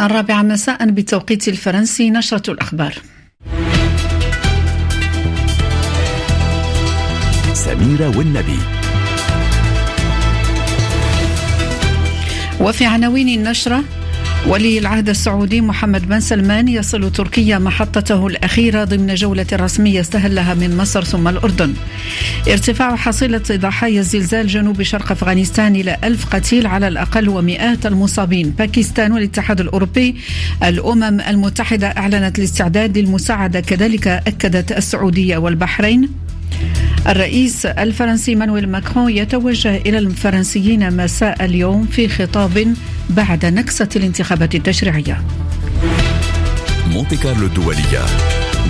الرابعة مساء بالتوقيت الفرنسي نشرة الأخبار. سميرة والنبي. وفي عناوين النشرة ولي العهد السعودي محمد بن سلمان يصل تركيا محطته الأخيرة ضمن جولة رسمية استهلها من مصر ثم الأردن. ارتفاع حصيلة ضحايا الزلزال جنوب شرق أفغانستان إلى ألف قتيل على الأقل ومئات المصابين. باكستان والاتحاد الأوروبي الأمم المتحدة أعلنت الاستعداد للمساعدة. كذلك أكدت السعودية والبحرين الرئيس الفرنسي مانويل ماكرون يتوجه إلى الفرنسيين مساء اليوم في خطاب بعد نكسة الانتخابات التشريعية. مونتي كارلو الدولية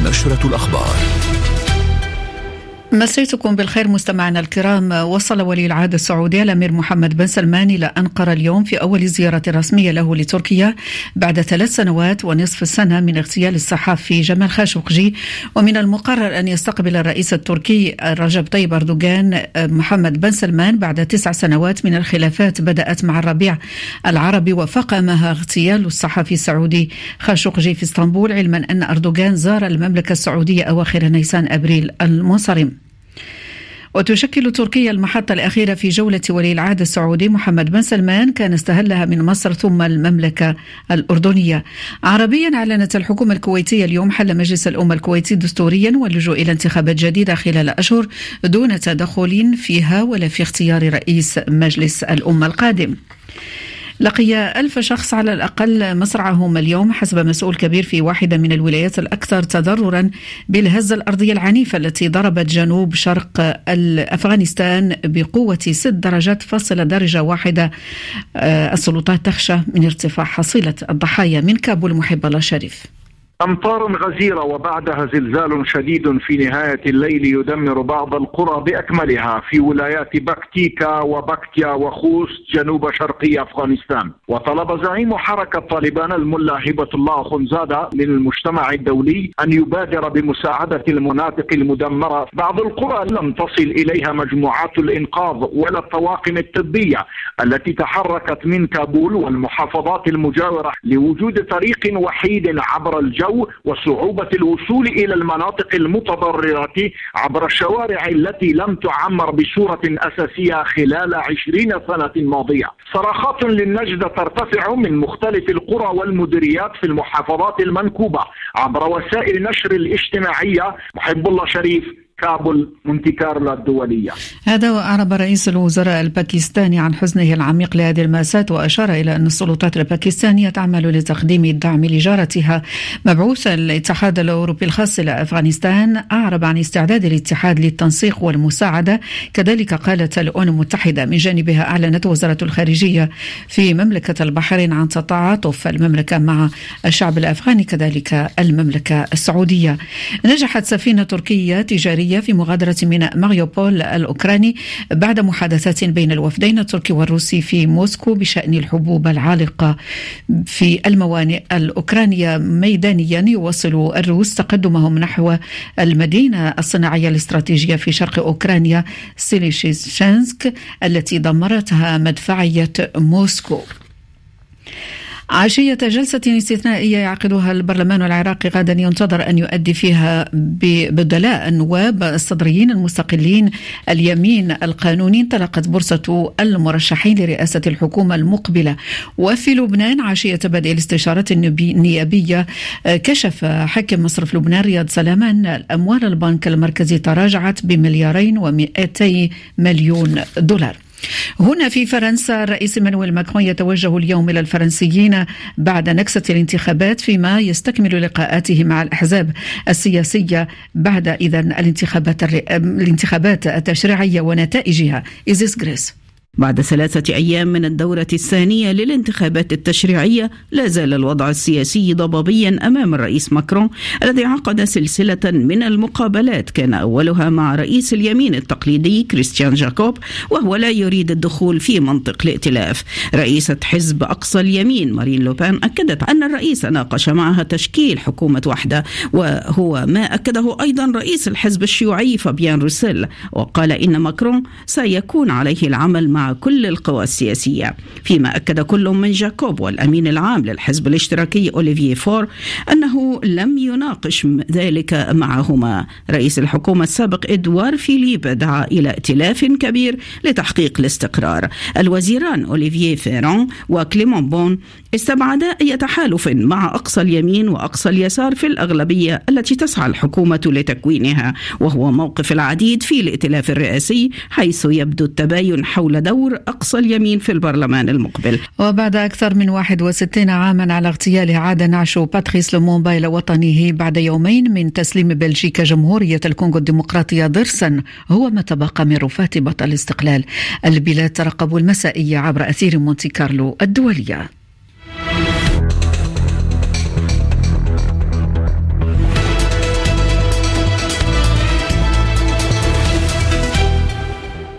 نشرة الأخبار. مسيتكم بالخير مستمعنا الكرام؟ وصل ولي العهد السعودي الأمير محمد بن سلمان إلى انقره اليوم في أول زيارة رسمية له لتركيا بعد ثلاث سنوات ونصف سنة من اغتيال الصحافي جمال خاشقجي. ومن المقرر أن يستقبل الرئيس التركي رجب طيب أردوغان محمد بن سلمان بعد تسع سنوات من الخلافات بدأت مع الربيع العربي وفقمها اغتيال الصحفي السعودي خاشقجي في إسطنبول علما أن أردوغان زار المملكة السعودية أواخر نيسان أبريل المنصرم. وتشكل تركيا المحطة الأخيرة في جولة ولي العهد السعودي محمد بن سلمان كان استهلها من مصر ثم المملكة الأردنية. عربيا أعلنت الحكومة الكويتية اليوم حل مجلس الأمة الكويتي دستوريا واللجوء إلى انتخابات جديدة خلال أشهر دون تدخل فيها ولا في اختيار رئيس مجلس الأمة القادم. لقي ألف شخص على الأقل مصرعهم اليوم حسب مسؤول كبير في واحدة من الولايات الأكثر تضررا بالهزة الأرضية العنيفة التي ضربت جنوب شرق أفغانستان بقوة ست درجات فاصلة درجة واحدة. آه، السلطات تخشى من ارتفاع حصيلة الضحايا من كابول محب الله شريف. أمطار غزيرة وبعدها زلزال شديد في نهاية الليل يدمر بعض القرى بأكملها في ولايات بكتيكا وبكتيا وخوست جنوب شرقي أفغانستان. وطلب زعيم حركة طالبان الملا هبة الله خنزادة من المجتمع الدولي أن يبادر بمساعدة المناطق المدمرة. بعض القرى لم تصل إليها مجموعات الإنقاذ ولا الطواقم الطبية التي تحركت من كابول والمحافظات المجاورة لوجود طريق وحيد عبر الجو الجو وصعوبة الوصول إلى المناطق المتضررة عبر الشوارع التي لم تعمر بصورة أساسية خلال عشرين سنة ماضية. صراخات للنجدة ترتفع من مختلف القرى والمديريات في المحافظات المنكوبة عبر وسائل نشر الاجتماعية. محب الله شريف كابول مونتي كارلو الدولية. هذا وأعرب رئيس الوزراء الباكستاني عن حزنه العميق لهذه المأساة وأشار إلى أن السلطات الباكستانية تعمل لتقديم الدعم لجارتها. مبعوث الاتحاد الأوروبي الخاص إلى أفغانستان أعرب عن استعداد الاتحاد للتنسيق والمساعدة. كذلك قالت الأمم المتحدة من جانبها أعلنت وزارة الخارجية في مملكة البحرين عن تعاطف المملكة مع الشعب الأفغاني كذلك المملكة السعودية. نجحت سفينة تركية تجارية الإسرائيلية في مغادرة ميناء ماريوبول الأوكراني بعد محادثات بين الوفدين التركي والروسي في موسكو بشأن الحبوب العالقة في الموانئ الأوكرانية. ميدانيا يواصل الروس تقدمهم نحو المدينة الصناعية الاستراتيجية في شرق أوكرانيا ليسيتشانسك التي دمرتها مدفعية موسكو. عشية جلسة استثنائية يعقدها البرلمان العراقي غدا ينتظر أن يؤدي فيها ببدلاء النواب الصدريين المستقلين اليمين القانوني. انطلقت بورصة المرشحين لرئاسة الحكومة المقبلة. وفي لبنان عشية بدء الاستشارات النيابية. كشف حاكم مصرف لبنان رياض سلامة أن الأموال. البنك المركزي تراجعت بمليارين ومئتي مليون دولار. هنا في فرنسا الرئيس إيمانويل ماكرون يتوجه اليوم إلى الفرنسيين بعد نكسة الانتخابات فيما يستكمل لقاءاته مع الأحزاب السياسية بعد اذا الانتخابات الانتخابات التشريعية ونتائجها. إيزيس جريس بعد ثلاثة أيام من الدورة الثانية للانتخابات التشريعية لا زال الوضع السياسي ضبابيا أمام الرئيس ماكرون الذي عقد سلسلة من المقابلات. كان أولها مع رئيس اليمين التقليدي كريستيان جاكوب وهو لا يريد الدخول في منطق الائتلاف. رئيسة حزب أقصى اليمين مارين لوبان أكدت أن الرئيس ناقش معها تشكيل حكومة وحدة وهو ما أكده أيضا رئيس الحزب الشيوعي فابيان روسيل. وقال إن ماكرون سيكون عليه العمل مع كل القوى السياسية فيما أكد كل من جاكوب والأمين العام للحزب الاشتراكي أوليفيه فور أنه لم يناقش ذلك معهما. رئيس الحكومة السابق إدوار فيليب دعا إلى ائتلاف كبير لتحقيق الاستقرار. الوزيران أوليفيه فيران وكليمون بون استبعدا أي تحالف مع أقصى اليمين وأقصى اليسار في الأغلبية التي تسعى الحكومة لتكوينها وهو موقف العديد في الائتلاف الرئاسي حيث يبدو التباين حول دور أقصى اليمين في البرلمان المقبل. وبعد أكثر من 61 عاما على اغتياله عاد نعش باتريس لومومبا إلى وطنه بعد يومين من تسليم بلجيكا جمهورية الكونغو الديمقراطية ضرسا هو ما تبقى من رفات بطل الاستقلال. البلاد ترقب المسائية عبر أثير مونتي كارلو الدولية.